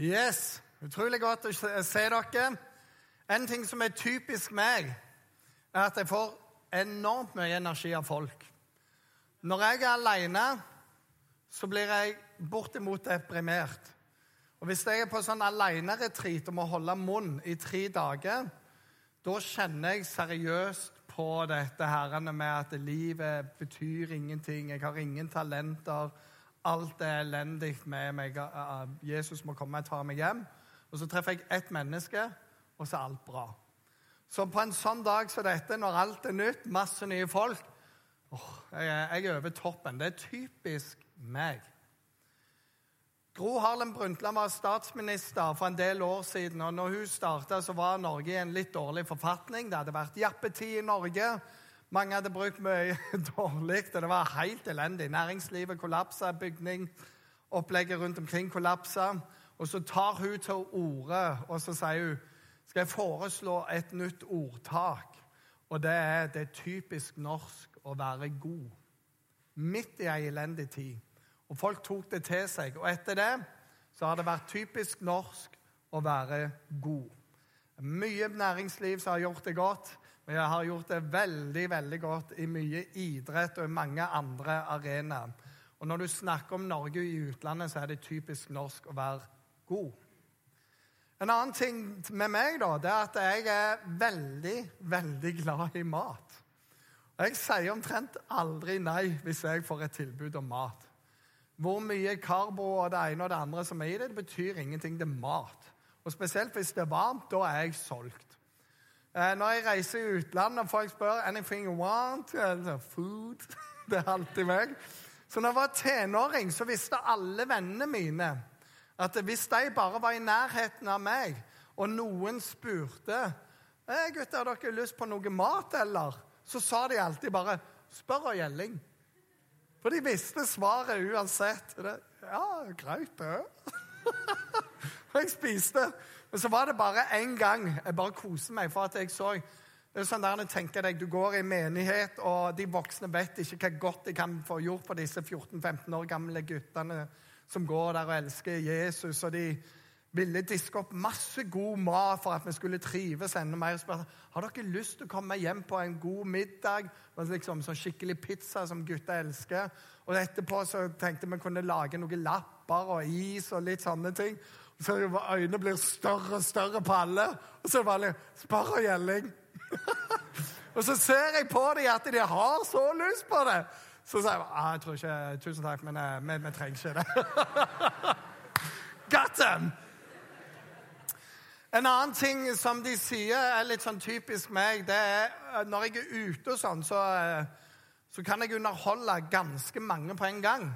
Yes, Utrolig godt å se dere. En ting som er typisk meg, er at jeg får enormt mye energi av folk. Når jeg er alene, så blir jeg bortimot deprimert. Og Hvis jeg er på sånn aleneretreat og må holde munn i tre dager, da kjenner jeg seriøst på dette her med at livet betyr ingenting. Jeg har ingen talenter. Alt er elendig med meg. Jesus må komme og ta meg hjem. Og så treffer jeg ett menneske, og så er alt bra. Så på en sånn dag som dette, når alt er nytt, masse nye folk åh, jeg, er- er over toppen. Det er typisk meg. Gro Harlem Brundtland var statsminister for en del år siden. og når hun startet, så var Norge i en litt dårlig forfatning. Det hadde vært jappetid i Norge. Mange hadde brukt mye dårlig, og det var helt elendig. Næringslivet kollapsa, bygningopplegget rundt omkring kollapsa. Og så tar hun til orde og så sier hun, skal jeg foreslå et nytt ordtak. Og det er det er typisk norsk å være god. Midt i ei elendig tid. Og folk tok det til seg. Og etter det så har det vært typisk norsk å være god. Mye næringsliv som har gjort det godt, jeg har gjort det veldig veldig godt i mye idrett og i mange andre arenaer. Og når du snakker om Norge i utlandet, så er det typisk norsk å være god. En annen ting med meg da, det er at jeg er veldig, veldig glad i mat. Og jeg sier omtrent aldri nei hvis jeg får et tilbud om mat. Hvor mye karbo og det ene og det andre som er i det, det betyr ingenting. Det er mat. Og spesielt hvis det er varmt, da er jeg solgt. Eh, Når jeg reiser i utlandet og folk spør anything you want, food Det er alltid meg. Så når jeg var tenåring, så visste alle vennene mine at hvis de bare var i nærheten av meg, og noen spurte hey, gutter, har dere lyst på noe mat, eller? Så sa de alltid bare 'Spør og gjelling'. For de visste svaret uansett. Det, ja, greit, det. Og jeg spiste. Men så var det bare én gang jeg bare koser meg for at jeg så det er sånn der du tenker deg, Du går i menighet, og de voksne vet ikke hva godt de kan få gjort for disse 14-15 år gamle guttene som går der og elsker Jesus. Og de ville diske opp masse god mat for at vi skulle trives enda mer. Spør, har dere lyst til å komme hjem på en god middag. Liksom sånn skikkelig pizza som gutter elsker. Og etterpå så tenkte vi kunne lage noen lapper og is og litt sånne ting. Så Øynene blir større og større på alle. Og så er det spar og gjelling. og så ser jeg på dem at de har så lyst på det. Så sier jeg ah, jeg tror ikke, tusen takk, men eh, vi, vi trenger ikke det. Got them! En annen ting som de sier er litt sånn typisk meg, det er eh, når jeg er ute og sånn, så, eh, så kan jeg underholde ganske mange på en gang.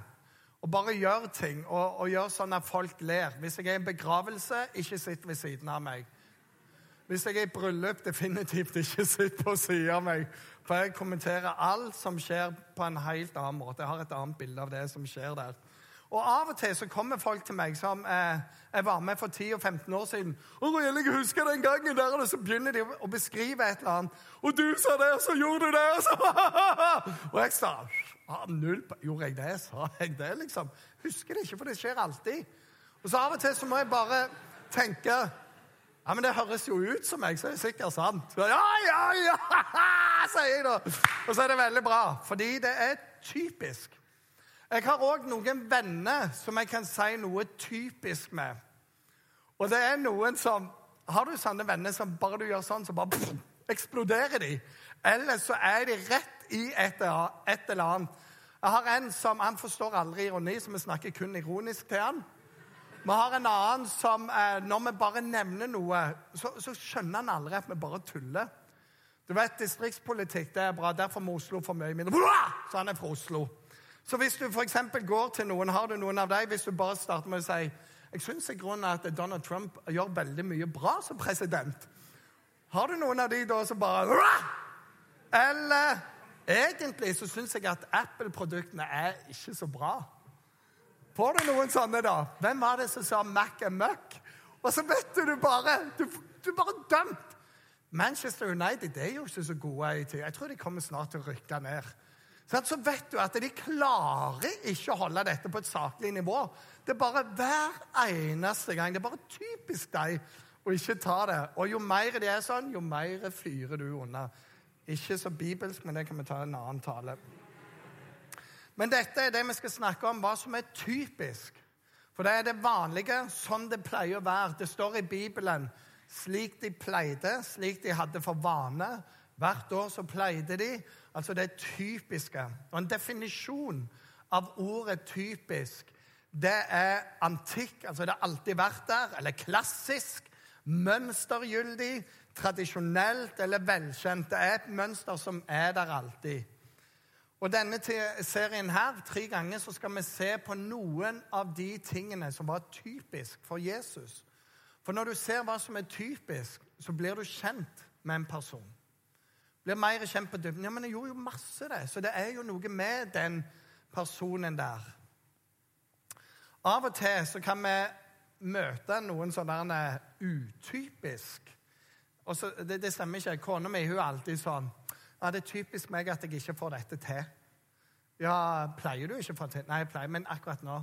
Og bare gjør ting og, og gjør sånn at folk ler. Hvis jeg er i en begravelse, ikke sitt ved siden av meg. Hvis jeg er i bryllup, definitivt ikke sitt på siden av meg. For jeg kommenterer alt som skjer, på en helt annen måte. Jeg har et annet bilde av det som skjer der. Og av og til så kommer folk til meg som eh, jeg var med for 10-15 år siden. Og jeg husker den gangen der, og så begynner de å beskrive et eller annet. Og du sa det, så gjorde du det, så Og jeg sa ah, null Gjorde jeg det? Sa jeg det, liksom? Husker det ikke, for det skjer alltid. Og så av og til så må jeg bare tenke ja, men Det høres jo ut som meg, så er det sikkert sant. Så, ja, ja, ja, sier jeg da. Og så er det veldig bra, fordi det er typisk. Jeg har òg noen venner som jeg kan si noe typisk med. Og det er noen som Har du sånne venner som bare du gjør sånn, så bare pff, eksploderer de? Eller så er de rett i et, et eller annet. Jeg har en som han forstår aldri ironi, så vi snakker kun ironisk til han. Vi har en annen som eh, når vi bare nevner noe, så, så skjønner han aldri at vi bare tuller. Du vet, Distriktspolitikk det er bra. Derfor må Oslo få mye mindre. Så han er fra Oslo. Så hvis du f.eks. går til noen, har du noen av dem, hvis du bare starter med å si jeg syns i grunnen at Donald Trump gjør veldig mye bra som president. Har du noen av de da som bare Eller egentlig så syns jeg at Apple-produktene er ikke så bra. Får du noen sånne, da? Hvem var det som sa Mac er møkk? Og så vet du du bare Du, du er bare dømt. Manchester United det er jo ikke så gode i tid. Jeg tror de kommer snart til å rykke ned. Så vet du at de klarer ikke å holde dette på et saklig nivå. Det er bare hver eneste gang. Det er bare typisk deg å ikke ta det. Og jo mer det er sånn, jo mer fyrer du unna. Ikke så bibelsk, men det kan vi ta en annen tale. Men dette er det vi skal snakke om, hva som er typisk. For det er det vanlige, sånn det pleier å være. Det står i Bibelen slik de pleide, slik de hadde for vane. Hvert år så pleide de. Altså det typiske. Og en definisjon av ordet 'typisk' det er antikk, altså det har alltid vært der, eller klassisk, mønstergyldig, tradisjonelt eller velkjent. Det er et mønster som er der alltid. Og denne serien her, tre ganger, så skal vi se på noen av de tingene som var typisk for Jesus. For når du ser hva som er typisk, så blir du kjent med en person blir mer kjent på dybden. Ja, men jeg gjorde jo masse, det. Så det er jo noe med den personen der. Av og til så kan vi møte noen sånne utypisk. Og så, det, det, stemmer ikke. Kona mi er alltid sånn ja, 'Det er typisk meg at jeg ikke får dette til.' Ja, pleier du ikke å få det til? Nei, jeg pleier, men akkurat nå.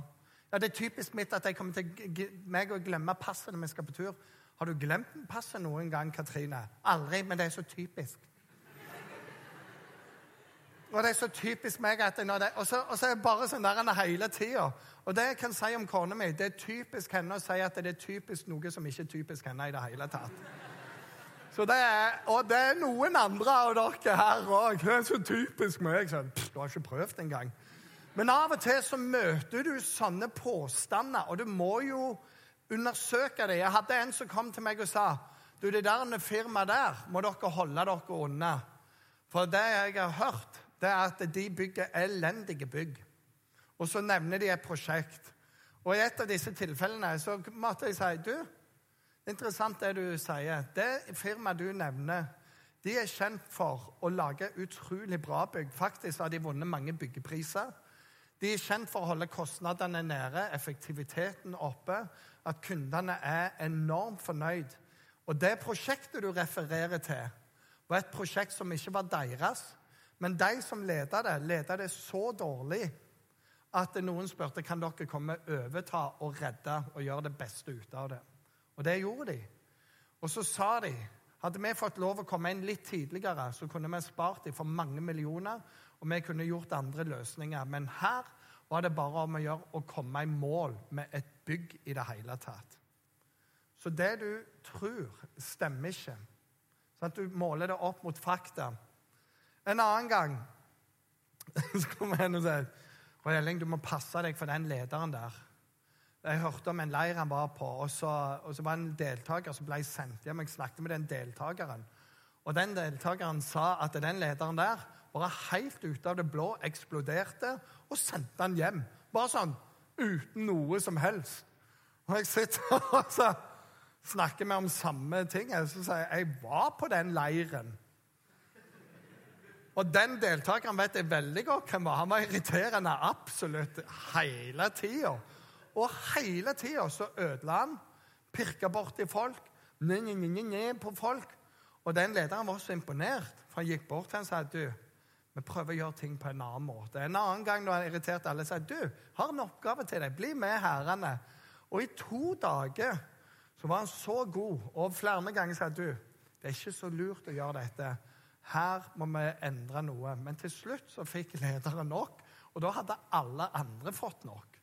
Ja, Det er typisk mitt at jeg kommer til meg å glemme passet når vi skal på tur. Har du glemt passet noen gang, Katrine? Aldri, men det er så typisk. Og det er så typisk meg at det, og, så, og så er det bare sånn der han hele tida. Og det jeg kan si om kona mi, det er typisk henne å si at det er typisk noe som ikke er typisk henne i det hele tatt. Så det er, og det er noen andre av dere her òg. Det er så typisk meg. Så, pff, du har ikke prøvd engang. Men av og til så møter du sånne påstander, og du må jo undersøke det. Jeg hadde en som kom til meg og sa du, det der firmaet der må dere holde dere unna. For det jeg har hørt, det er at de bygger elendige bygg. Og så nevner de et prosjekt. Og i et av disse tilfellene så måtte jeg si du, er interessant det du sier. Det firmaet du nevner, de er kjent for å lage utrolig bra bygg. Faktisk har de vunnet mange byggepriser. De er kjent for å holde kostnadene nede, effektiviteten oppe, at kundene er enormt fornøyd. Og det prosjektet du refererer til, var et prosjekt som ikke var deres, men de som leda det, leda det så dårlig at noen spurte kan dere komme overta og redde og gjøre det beste ut av det. Og det gjorde de. Og så sa de hadde vi fått lov å komme inn litt tidligere, så kunne vi spart dem for mange millioner, og vi kunne gjort andre løsninger. Men her var det bare om å gjøre å komme i mål med et bygg i det hele tatt. Så det du tror, stemmer ikke. Sånn at du måler det opp mot fakta. En annen gang så kommer en og Roy Elling, du må passe deg for den lederen der. Jeg hørte om en leir han var på, og så, og så var det en deltaker som ble sendt hjem. Jeg snakket med den deltakeren. Og den deltakeren sa at den lederen der bare helt ute av det blå eksploderte og sendte han hjem. Bare sånn uten noe som helst. Og jeg sitter og så snakker vi om samme ting. Så sier jeg jeg var på den leiren. Og den deltakeren vet jeg veldig godt hvem var. Han var irriterende absolutt hele tida. Og hele tida så ødela han. Pirka borti folk. Nye, nye, nye, på folk. Og den lederen var så imponert, for han gikk bort til ham og sa du, vi prøver å gjøre ting på en annen måte. En annen gang når han irriterte alle, sa du, har en oppgave til deg. Bli med herrene. Og i to dager så var han så god, og flere ganger sa du, det er ikke så lurt å gjøre dette. Her må vi endre noe. Men til slutt så fikk lederen nok, og da hadde alle andre fått nok.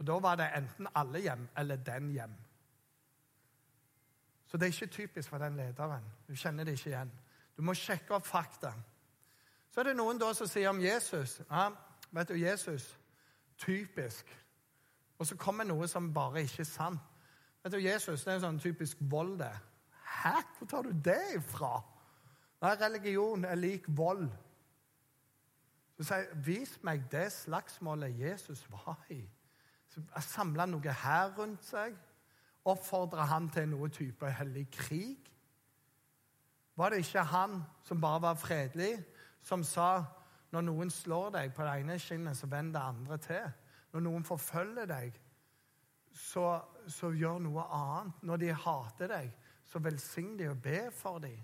Og da var det enten alle hjem eller den hjem. Så det er ikke typisk for den lederen. Du kjenner det ikke igjen. Du må sjekke opp fakta. Så er det noen da som sier om Jesus ja, Vet du, Jesus typisk. Og så kommer noe som bare ikke er sant. Vet du, Jesus det er en sånn typisk vold, det. Hæ? Hvor tar du det ifra? Nei, religion er lik vold. Så sier Vis meg det slagsmålet Jesus var i. Samla noe her rundt seg. Oppfordra han til noe type hellig krig? Var det ikke han som bare var fredelig, som sa når noen slår deg på det ene skinnet, så vend det andre til? Når noen forfølger deg, så, så gjør noe annet. Når de hater deg, så velsign de og be for dem.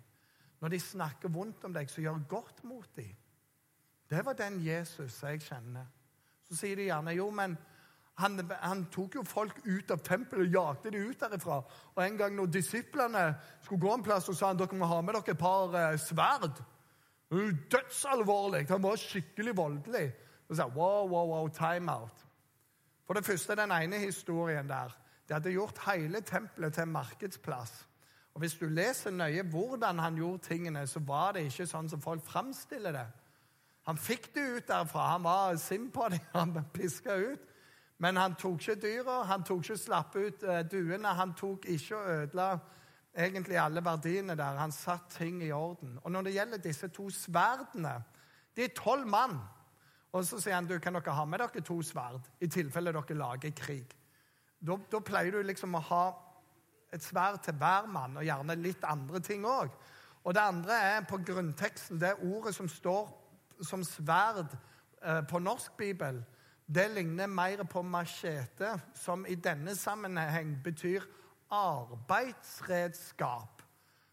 Når de snakker vondt om deg, så gjør godt mot dem. Det var den Jesus jeg kjenner. Så sier de gjerne jo, men han, han, tok jo folk ut av tempelet og jagde de ut derifra. Og en gang når disiplene skulle gå en plass, så sa han dere må ha med dere et par eh, sverd. Dødsalvorlig. Han var skikkelig voldelig. Så sa wow, wow, wow, time out. For det første, den ene historien der. Det hadde gjort hele tempelet til en markedsplass. Og Hvis du leser nøye hvordan han gjorde tingene, så var det ikke sånn som folk framstiller det. Han fikk det ut derfra. Han var sint på dem. Han piska ut. Men han tok ikke dyra, han tok ikke slapp ut uh, duene. Han tok ikke og ødela egentlig alle verdiene der. Han satt ting i orden. Og når det gjelder disse to sverdene De er tolv mann. Og så sier han du, kan dere ha med dere to sverd i tilfelle dere lager krig. Da, da pleier du liksom å ha et sverd til hver mann, og gjerne litt andre ting òg. Og det andre er på grunnteksten, det ordet som står som sverd eh, på norsk bibel, det ligner mer på machete, som i denne sammenheng betyr arbeidsredskap.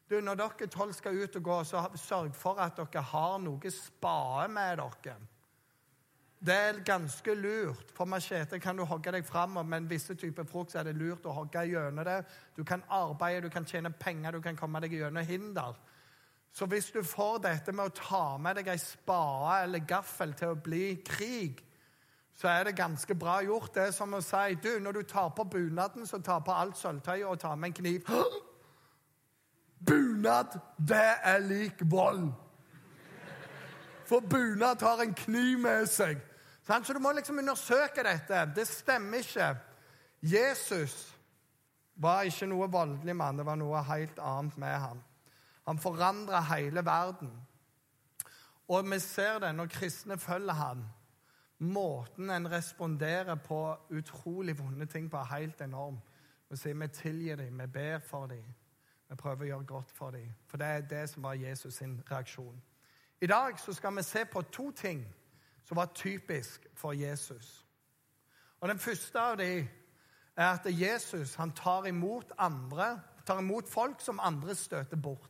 Du, Når dere tolv skal ut og gå, så sørg for at dere har noe spade med dere. Det er ganske lurt. For machete kan du hogge deg fram, men visse typer frukt er det lurt å hogge gjennom det. Du kan arbeide, du kan tjene penger, du kan komme deg gjennom hinder. Så hvis du får dette med å ta med deg ei spade eller gaffel til å bli krig, så er det ganske bra gjort. Det er som å si du, når du tar på bunaden, så tar på alt sølvtøyet og tar med en kniv. Bunad, det er lik vold! For bunad har en kniv med seg. Så du må liksom undersøke dette. Det stemmer ikke. Jesus var ikke noe voldelig mann. Det var noe helt annet med ham. Han forandra hele verden. Og vi ser det når kristne følger ham. Måten en responderer på utrolig vonde ting på, er helt enorm. Vi sier vi tilgir dem, vi ber for dem. Vi prøver å gjøre godt for dem. For det er det som var Jesus sin reaksjon. I dag så skal vi se på to ting som var typisk for Jesus. Og Den første av dem er at Jesus han tar imot andre, tar imot folk som andre støter bort.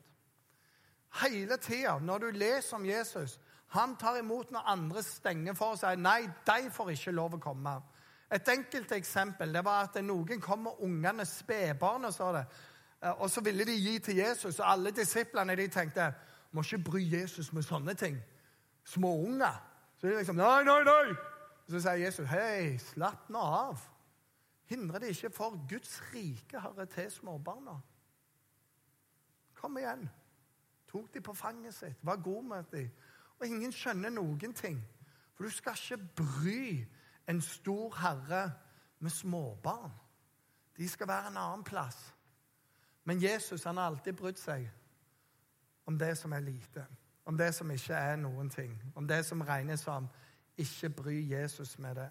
Hele tida når du leser om Jesus, han tar imot når andre stenger for og sier nei, de får ikke lov å komme. Et enkelt eksempel det var at noen kom med ungene, spedbarna, sa det. Og så ville de gi til Jesus, og alle disiplene de tenkte må ikke bry Jesus med sånne ting. Småunger. Så de liksom Nei, nei, nei! Så sier Jesus, hei, slapp nå av. Hindre det ikke, for Guds rike hører til småbarna. Kom igjen. Tok de på fanget sitt, var god med de. Og ingen skjønner noen ting. For du skal ikke bry en stor herre med småbarn. De skal være en annen plass. Men Jesus han har alltid brydd seg om det som er lite om det som ikke er noen ting, om det som regnes som ikke bry Jesus med det.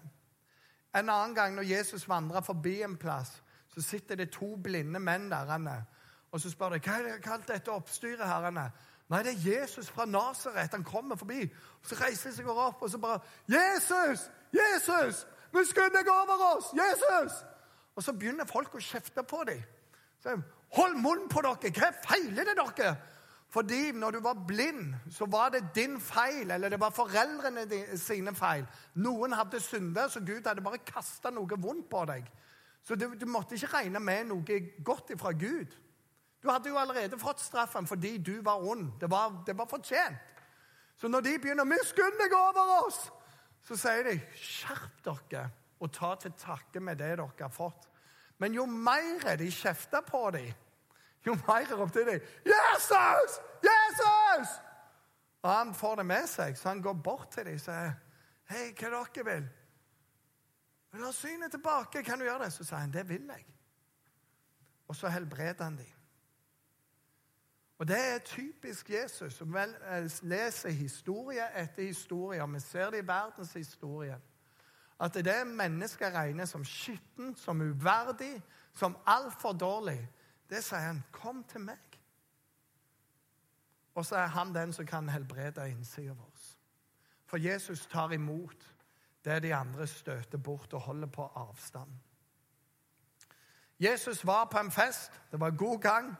En annen gang når Jesus vandrer forbi en plass, så sitter det to blinde menn der. Og så spør de hva er det kalt dette oppstyret. herrene? Nei, det er Jesus fra Nasaret. Han kommer forbi. Og Så reiser de seg opp og så bare 'Jesus! Jesus! Miskunn deg over oss! Jesus!' Og så begynner folk å kjefte på dem. 'Hold munn på dere! Hva feiler det dere?' Fordi når du var blind, så var det din feil, eller det var foreldrene sine feil. Noen hadde syndet, så Gud hadde bare kasta noe vondt på deg. Så du, du, måtte ikke regne med noe godt ifra Gud. Du hadde jo allerede fått straffen fordi du var ond. Det var, det var fortjent. Så når de begynner å miskunne deg over oss, så sier de skjerp dere og ta til takke med det dere har fått. Men jo mer de kjefter på dem, jo mer ropte de 'Jesus! Jesus!' Og han får det med seg, så han går bort til dem og sier, 'Hei, hva dere vil?' ha synet tilbake? Kan du gjøre det?' Så sier han, 'Det vil jeg.' Og så helbreder han dem. Og Det er typisk Jesus, som eh, leser historie etter historie. og Vi ser det i verdenshistorien. At det mennesker regner som skittent, som uverdig, som altfor dårlig, det sier han. Kom til meg. Og så er han den som kan helbrede innsida vår. For Jesus tar imot det de andre støter bort og holder på avstand. Jesus var på en fest. Det var god gang.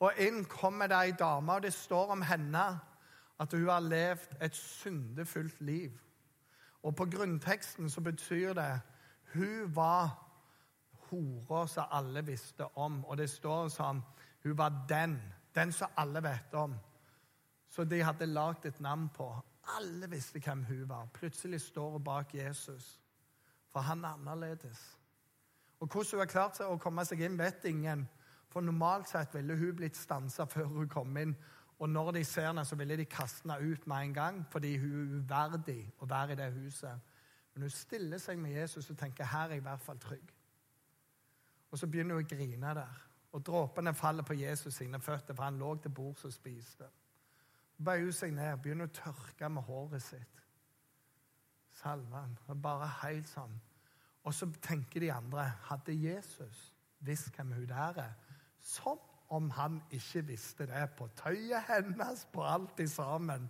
Og inn kommer det ei dame, og det står om henne at hun har levd et syndefullt liv. Og på grunnteksten så betyr det hun var hora som alle visste om. Og det står som hun var den. Den som alle vet om. Så de hadde lagd et navn på. Alle visste hvem hun var. Plutselig står hun bak Jesus. For han er annerledes. Og Hvordan hun har klart seg å komme seg inn, vet ingen. For normalt sett ville hun blitt stansa før hun kom inn. Og når de ser henne, så ville de kaste henne ut med en gang fordi hun er uverdig å være i det huset. Men hun stiller seg med Jesus og tenker her er jeg i hvert fall trygg. Og så begynner hun å grine der. Og dråpene faller på Jesus sine føtter, for han lå til bords og spiste. Så bøyer seg ned begynner å tørke med håret sitt. Salve ham, Bare helt sånn. Og så tenker de andre Hadde Jesus visst hvem hun der er, som om han ikke visste det på tøyet hennes, på alt i sammen,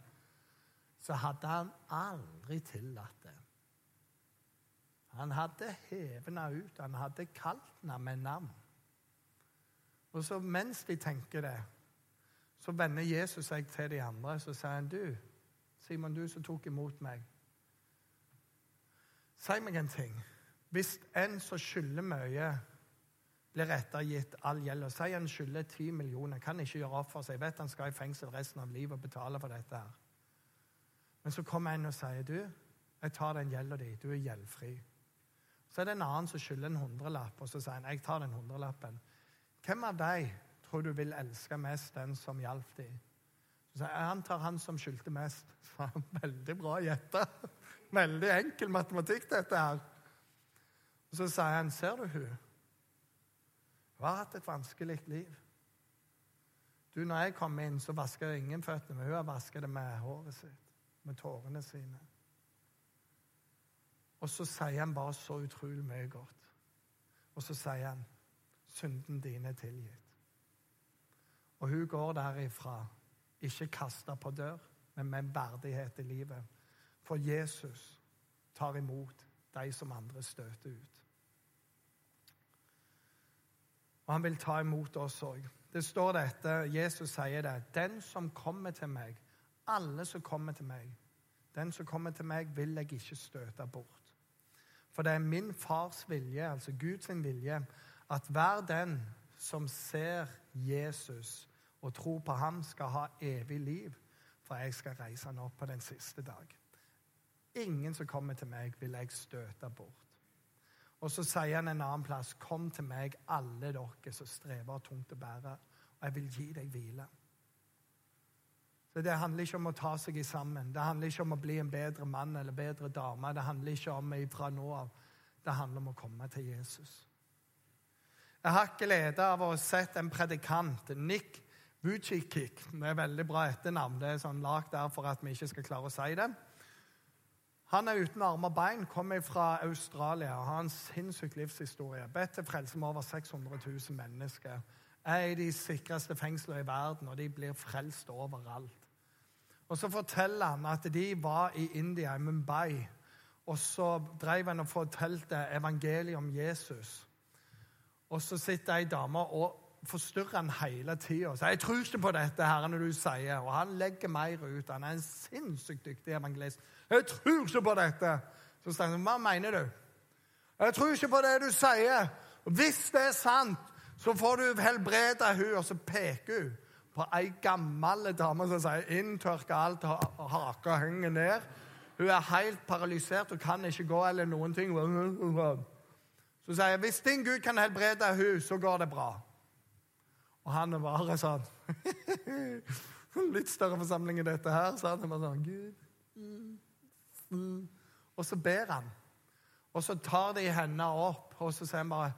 så hadde han aldri tillatt. Han hadde hevet ut, han hadde kalt henne med navn. Og så mens de tenker det, så vender Jesus seg til de andre så sier han, du, Simon, du som tok imot meg Si meg en ting. Hvis en som skylder mye, blir ettergitt all gjeld og Si han skylder ti millioner, kan ikke gjøre opp for seg. vet han skal i fengsel resten av livet og betale for dette. her. Men så kommer en og sier, du, jeg tar den gjelda di. Du er gjeldfri. Så er det en annen som skylder en hundrelapp, og så sier han, jeg tar den hundrelappen. Hvem av deg tror du vil elske mest den som hjalp dem? Så sier jeg, 'Han tar han som skyldte mest. Så Veldig bra gjetta. Veldig enkel matematikk, dette her. Og Så sier han, ser du hun? Hun har hatt et vanskelig liv. Du, når jeg kom inn, så vaska jeg ingen føttene, men hun har vaska det med håret sitt, med tårene sine. Og så sier han bare så utrolig mye godt. Og så sier han, synden din er tilgitt. Og hun går derifra, ikke kasta på dør, men med en verdighet i livet. For Jesus tar imot de som andre støter ut. Og han vil ta imot oss òg. Det står dette, Jesus sier det. Den som kommer til meg, alle som kommer til meg, den som kommer til meg, vil jeg ikke støte bort. For det er min fars vilje, altså Guds vilje, at hver den som ser Jesus og tror på ham, skal ha evig liv, for jeg skal reise han opp på den siste dag. Ingen som kommer til meg, vil jeg støte bort. Og så sier han en annen plass, 'Kom til meg, alle dere som strever tungt å bære, og jeg vil gi deg hvile'. Så Det handler ikke om å ta seg i sammen. Det handler ikke om å bli en bedre mann eller bedre dame. Det handler ikke om ifra nå av. Det handler om å komme til Jesus. Jeg har ikke glede av å ha sett en predikant, Nick Vujicic. Det er veldig bra etternavn. Det er sånn lagd der for at vi ikke skal klare å si det. Han er uten armer og bein, kommer fra Australia og har en sinnssyk livshistorie. Bedt til frelse med over 600 000 mennesker. Er i de sikreste fengslene i verden, og de blir frelst overalt. Og Så forteller han at de var i India, i Mumbai, og så drev han og fortalte evangeliet om Jesus. Og så sitter ei dame og forstyrrer han hele tida. 'Jeg tror ikke på dette her når du sier' Og han legger mer ut. Han er en sinnssykt dyktig evangelist. 'Jeg tror ikke på dette.' Så sier han, 'Hva mener du?' 'Jeg tror ikke på det du sier.' Hvis det er sant, så får du helbrede hun, Og så peker hun på ei gammel dame som sier 'inntørka alt, haka henger ned'. Hun er helt paralysert og kan ikke gå eller noen ting. Så sier jeg, 'Hvis din Gud kan helbrede hun, så går det bra.' Og han er bare sånn Litt større forsamling enn dette her. Så han er bare sånn Gud. Og så ber han. Og så tar de henne opp, og så sier han bare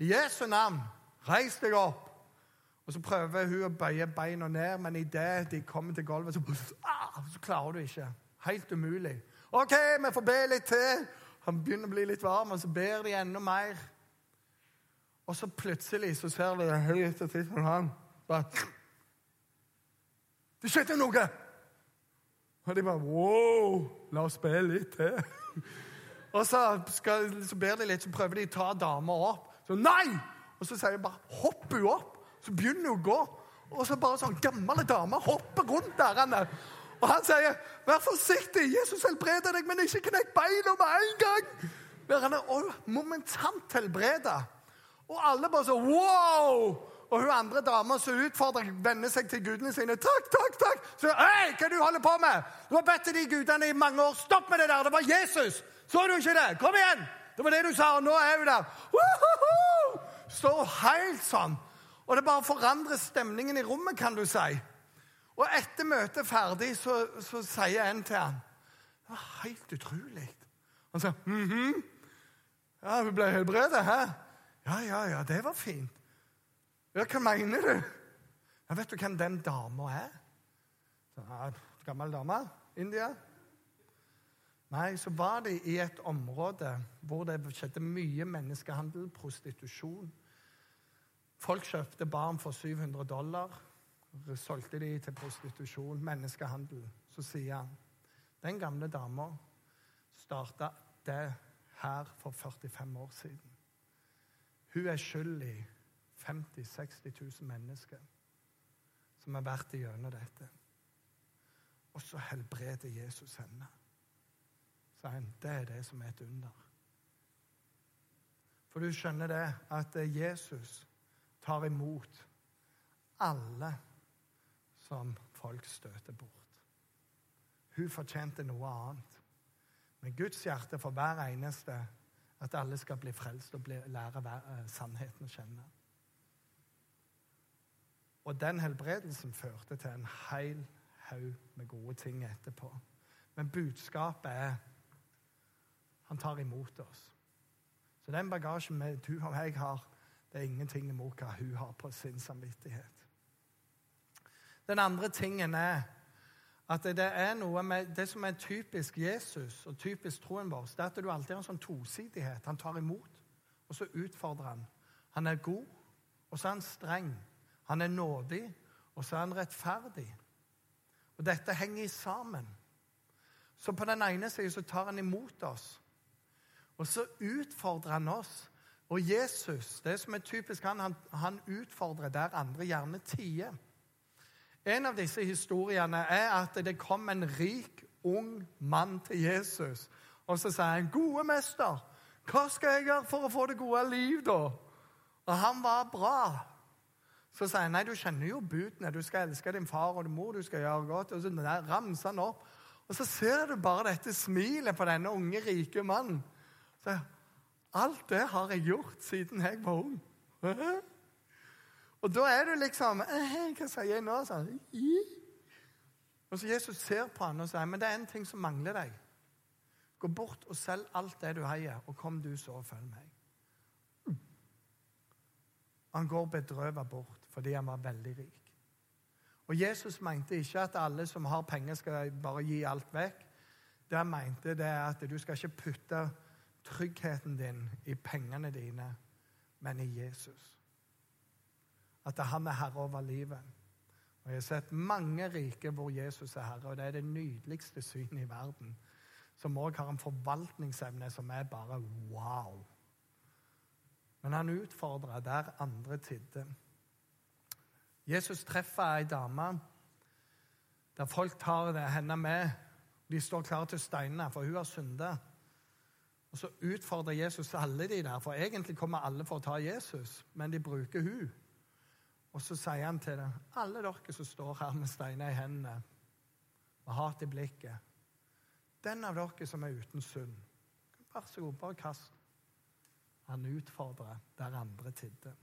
I Jesu navn, reis deg opp. Og så prøver hun å bøye beina ned, men idet de kommer til gulvet, så, ah, så klarer du ikke. Helt umulig. OK, vi får be litt til. Han begynner å bli litt varm, og så ber de enda mer. Og så plutselig så ser vi høyt og titt på han. Bare, det skjedde noe! Og de bare Wow! La oss be litt til. Og så, skal, så ber de litt, så prøver de å ta dama opp. Så nei! Og så sier de bare 'hopp hun opp'. Så begynner hun å gå. Og så bare sånn gamle dame hopper rundt der. Og han sier, 'Vær forsiktig, Jesus helbreder deg, men ikke knekk beina med en gang.' Han er momentant helbreda. Og alle bare så Wow! Og hun andre dama som utfordrer, venner seg til gudene sine. 'Takk, takk, takk!' Så, 'Hei, hva du holder på med?' 'Du har bedt til de gudene i mange år. Stopp med det der! Det var Jesus!' 'Så du ikke det? Kom igjen!' Det var det du sa, og nå er hun der. Woohoo! Står helt sånn. Og det bare forandrer stemningen i rommet, kan du si. Og etter møtet ferdig så, så sier en til han Det var helt utrolig. Han sa mm -hmm. Ja, hun ble helbredet, hæ? Ja, ja, ja, det var fint. Ja, hva mener du? Ja, vet du hvem den dama er? Ja, gammel dame? India? Nei, så var de i et område hvor det skjedde mye menneskehandel, prostitusjon. Folk kjøpte barn for 700 dollar solgte de til prostitusjon, menneskehandel. Så sier han den gamle dama starta det her for 45 år siden. Hun er skyld i 50 000-60 000 mennesker som har vært igjennom dette. Og så helbreder Jesus henne. Så han, det er det som er et under. For du skjønner det, at Jesus tar imot alle som folk støter bort. Hun fortjente noe annet. Men Guds hjerte for hver eneste at alle skal bli frelst og bli, lære eh, sannheten å kjenne. Og den helbredelsen førte til en hel haug med gode ting etterpå. Men budskapet er han tar imot oss. Så den bagasjen du og jeg har, det er ingenting imot hva hun har på sin samvittighet. Den andre tingen er at det er noe med det som er typisk Jesus og typisk troen vår, det er at du alltid har en sånn tosidighet. Han tar imot, og så utfordrer han. Han er god, og så er han streng. Han er nådig, og så er han rettferdig. Og dette henger sammen. Så på den ene siden så tar han imot oss, og så utfordrer han oss. Og Jesus, det som er typisk han, han, han utfordrer der andre gjerne tier. En av disse historiene er at det kom en rik, ung mann til Jesus. Og så sier han, 'Gode mester, hva skal jeg gjøre for å få det gode liv', da? Og han var bra. Så sier han, 'Nei, du kjenner jo budene. Du skal elske din far og din mor, du skal gjøre godt.' Og så ramser han opp. Og så ser du bare dette smilet på denne unge, rike mannen. Så, Alt det har jeg gjort siden jeg var ung. Og da er du liksom Hva sier jeg nå? Sånn. Og så Jesus ser på han og sier, men det er en ting som mangler deg. Gå bort og selg alt det du eier, og kom du så og følg meg. Han går bedrøvet bort fordi han var veldig rik. Og Jesus mente ikke at alle som har penger, skal bare gi alt vekk. Det han mente, det er at du skal ikke putte tryggheten din i pengene dine, men i Jesus at det er han er herre over livet. Og Jeg har sett mange rike hvor Jesus er herre, og det er det nydeligste synet i verden. Som òg har en forvaltningsevne som er bare wow. Men han utfordrer der andre tidde. Jesus treffer ei dame der folk tar henne med. De står klare til å steine, for hun har synda. Og Så utfordrer Jesus alle de der, for egentlig kommer alle for å ta Jesus, men de bruker hun. Og så sier han til dem, alle dere som står her med steiner i hendene og hat i blikket Den av dere som er uten synd, vær så god, bare kast. Han utfordrer der andre tidde.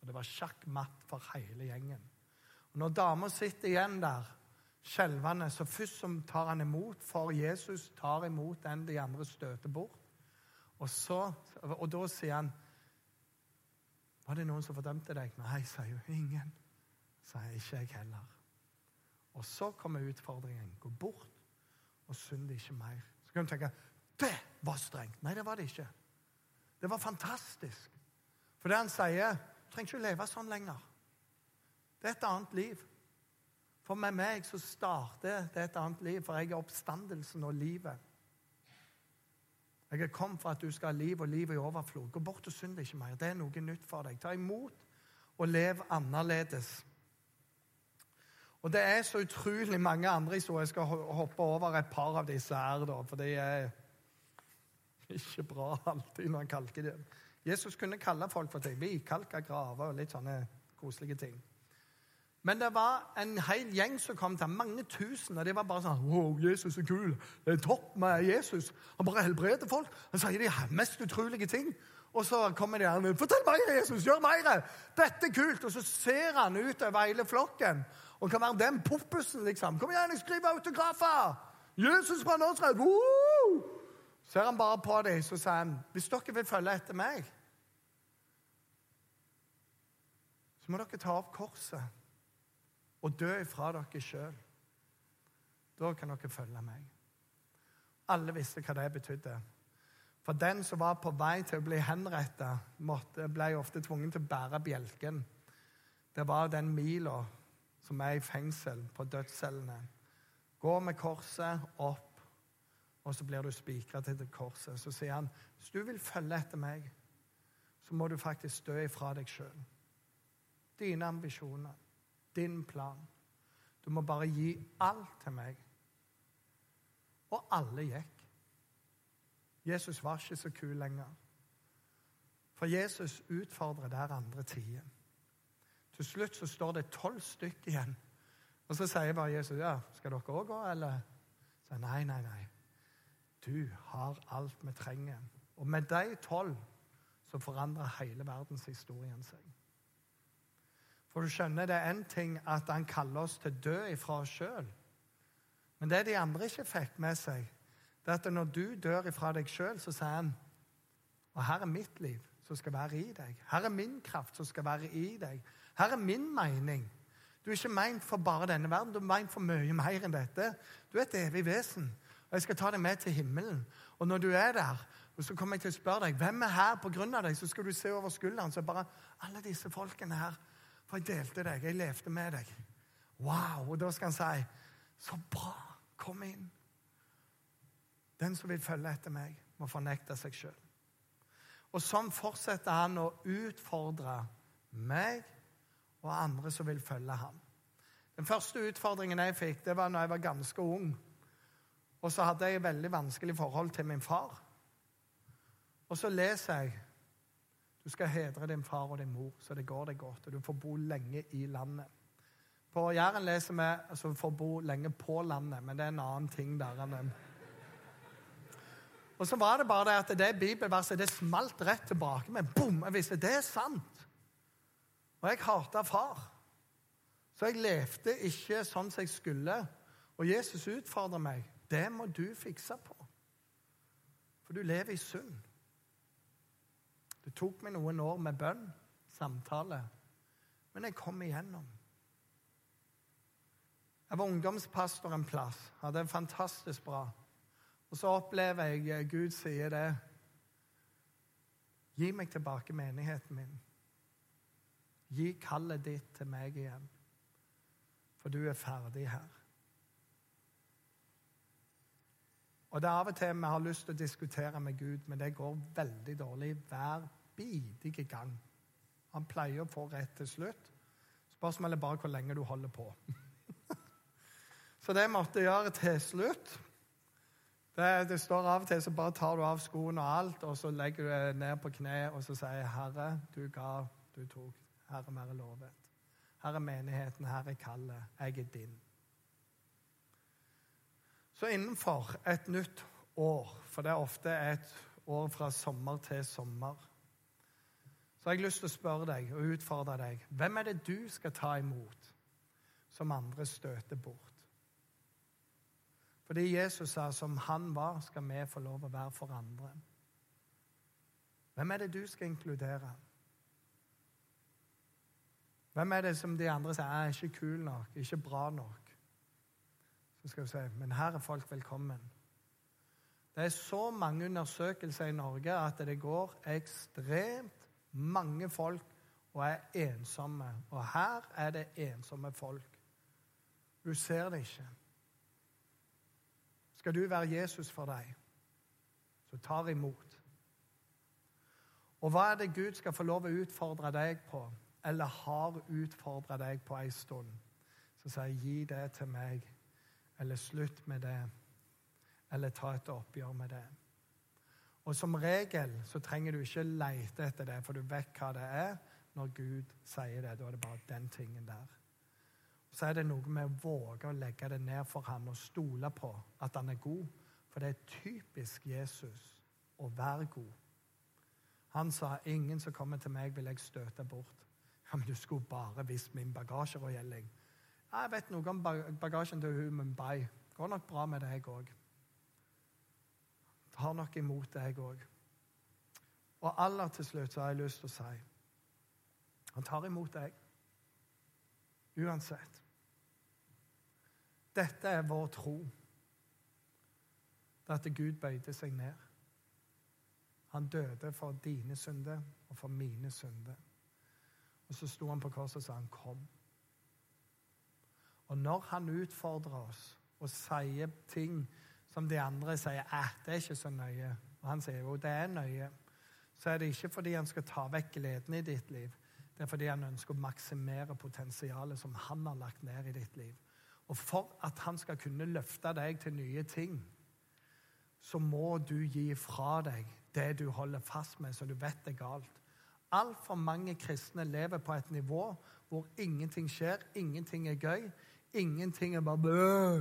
Og det var sjakk matt for hele gjengen. Og Når dama sitter igjen der skjelvende, så først som tar han imot, for Jesus tar imot den de andre støter bort. Og, så, og da sier han var det noen som fordømte deg? Nei, sier jo Ingen. Sier ikke jeg heller. Og så kommer utfordringen. Gå bort og synd ikke mer. Så kan du tenke det var strengt. Nei, det var det ikke. Det var fantastisk. For det han sier, du trenger ikke leve sånn lenger. Det er et annet liv. For med meg så starter det et annet liv, for jeg er oppstandelsen og livet. Jeg er kommet for at du skal ha liv og liv i overflod. Gå bort og synd ikke mer. Det er noe nytt for deg. Ta imot og lev annerledes. Og det er så utrolig mange andre historier. Jeg skal hoppe over et par av disse her, da, for det er ikke bra alltid når han kalker dem. Jesus kunne kalle folk for ting. kalker graver og litt sånne koselige ting. Men det var en hel gjeng som kom til mange tusen, og de var bare sånn Wow, Jesus er kul. Det er topp med Jesus. Han bare helbreder folk. Han sier de mest utrolige ting. Og så kommer de her 'Fortell meg, Jesus! Gjør mer!' 'Dette er kult!' Og så ser han ut over hele flokken og kan være den poppusen, liksom. 'Kom igjen, jeg skriver autografer!' 'Jesus fra Nasaret!' Woo! Ser han bare på dem, så sier han, 'Hvis dere vil følge etter meg' så må dere ta opp korset og dø ifra dere sjøl. Da kan dere følge meg. Alle visste hva det betydde. For den som var på vei til å bli henretta, ble ofte tvungen til å bære bjelken. Det var den mila som er i fengsel, på dødscellene. Gå med korset opp, og så blir du spikra til det korset. Så sier han, hvis du vil følge etter meg, så må du faktisk dø ifra deg sjøl. Dine ambisjoner din plan. Du må bare gi alt til meg. Og alle gikk. Jesus var ikke så kul lenger. For Jesus utfordrer der andre tider. Til slutt så står det tolv stykker igjen. Og så sier bare Jesus, ja, 'Skal dere òg gå?' Eller så, nei, nei, nei. Du har alt vi trenger. Og med de tolv så forandrer hele verdenshistorien seg. For du skjønner, det er én ting at han kaller oss til dø ifra oss sjøl. Men det de andre ikke fikk med seg, det er at når du dør ifra deg sjøl, så sier han Og her er mitt liv som skal være i deg. Her er min kraft som skal være i deg. Her er min mening. Du er ikke meint for bare denne verden, du er meint for mye mer enn dette. Du er et evig vesen, og jeg skal ta deg med til himmelen. Og når du er der, så kommer jeg til å spørre deg hvem er her av deg. Så skal du se over skulderen, så bare alle disse folkene her for jeg delte deg, jeg levde med deg. Wow! Og da skal han si, så bra! Kom inn. Den som vil følge etter meg, må fornekte seg sjøl. Og sånn fortsetter han å utfordre meg og andre som vil følge ham. Den første utfordringen jeg fikk, det var når jeg var ganske ung. Og så hadde jeg et veldig vanskelig forhold til min far. Og så leser jeg du skal hedre din far og din mor, så det går deg godt, og du får bo lenge i landet. På Jæren leser vi altså får bo lenge på landet, men det er en annen ting der. enn den. Og så var det bare det at det bibelverset det smalt rett tilbake. Men bom! Jeg visste det er sant. Og jeg hata far. Så jeg levde ikke sånn som jeg skulle. Og Jesus utfordrer meg. Det må du fikse på. For du lever i synd. Det tok meg noen år med bønn, samtale, men jeg kom igjennom. Jeg var ungdomspastor en plass, hadde det fantastisk bra. Og så opplever jeg eh, Gud sier det. Gi meg tilbake menigheten min. Gi kallet ditt til meg igjen, for du er ferdig her. Og det er Av og til vi har lyst til å diskutere med Gud, men det går veldig dårlig hver bidige gang. Han pleier å få rett til slutt. Spørsmålet er bare hvor lenge du holder på. så det måtte jeg gjøre til slutt. Det, det, står av og til så bare tar du av skoene og alt, og så legger du deg ned på kne og så sier 'Herre, du ga, du tok. Herre, være lovet.' Her er menigheten, her er kallet. Jeg er din. Så innenfor et nytt år, for det er ofte et år fra sommer til sommer, så har jeg lyst til å spørre deg og utfordre deg hvem er det du skal ta imot, som andre støter bort? Fordi Jesus sa som han var, skal vi få lov å være for andre. Hvem er det du skal inkludere? Hvem er det som de andre sier er ikke kul nok, ikke bra nok? Så skal vi si men her er folk velkommen. Det er så mange undersøkelser i Norge at det går ekstremt mange folk og er ensomme. Og her er det ensomme folk. Du ser det ikke. Skal du være Jesus for deg, så tar imot. Og hva er det Gud skal få lov å utfordre deg på, eller har utfordra deg på ei stund? så sier gi det til meg, eller slutt med det, eller ta et oppgjør med det. Og som regel så trenger du ikke lete etter det, for du vet hva det er når Gud sier det. Da er det bare den tingen der. Så er det noe med å våge å legge det ned for ham og stole på at han er god. For det er typisk Jesus å være god. Han sa 'Ingen som kommer til meg, vil jeg støte bort'. Ja, Men du skulle bare visst min bagasjerøyelling. Jeg vet noe om bagasjen til hun Mumbai. Går nok bra med deg òg. Tar nok imot deg òg. Og aller til slutt så har jeg lyst til å si han tar imot deg uansett. Dette er vår tro. Det at Gud bøyde seg ned. Han døde for dine synder og for mine synder. Og så sto han på korset og sa han kom. Og når han utfordrer oss og sier ting som de andre sier at det er ikke så nøye, og han sier jo det er nøye, så er det ikke fordi han skal ta vekk gleden i ditt liv. Det er fordi han ønsker å maksimere potensialet som han har lagt ned i ditt liv. Og for at han skal kunne løfte deg til nye ting, så må du gi fra deg det du holder fast med, så du vet det er galt. Altfor mange kristne lever på et nivå hvor ingenting skjer, ingenting er gøy, ingenting er bare bø.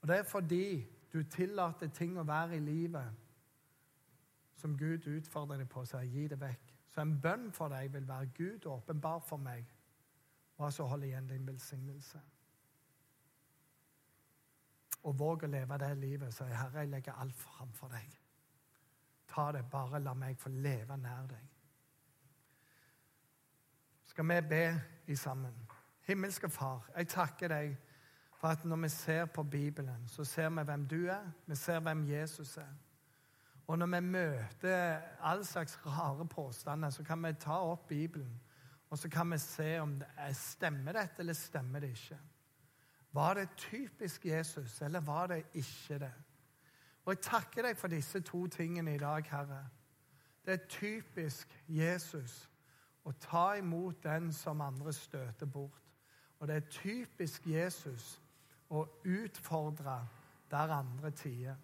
Og det er fordi du tillater ting å være i livet som Gud utfordrer deg på, så gi det vekk. Så en bønn for deg vil være Gud åpenbar for meg, og så holde igjen din velsignelse. Og våg å leve det livet, så Herre, jeg legger alt framfor deg. Ta det, bare la meg få leve nær deg. Skal vi be i sammen? Himmelske Far, jeg takker deg for at når vi ser på Bibelen, så ser vi hvem du er, vi ser hvem Jesus er. Og når vi møter all slags rare påstander, så kan vi ta opp Bibelen og så kan vi se om det er, stemmer dette eller stemmer det ikke. Var det typisk Jesus, eller var det ikke det? Og Jeg takker deg for disse to tingene i dag, Herre. Det er typisk Jesus å ta imot den som andre støter bort. Og det er typisk Jesus å utfordre der andre tider.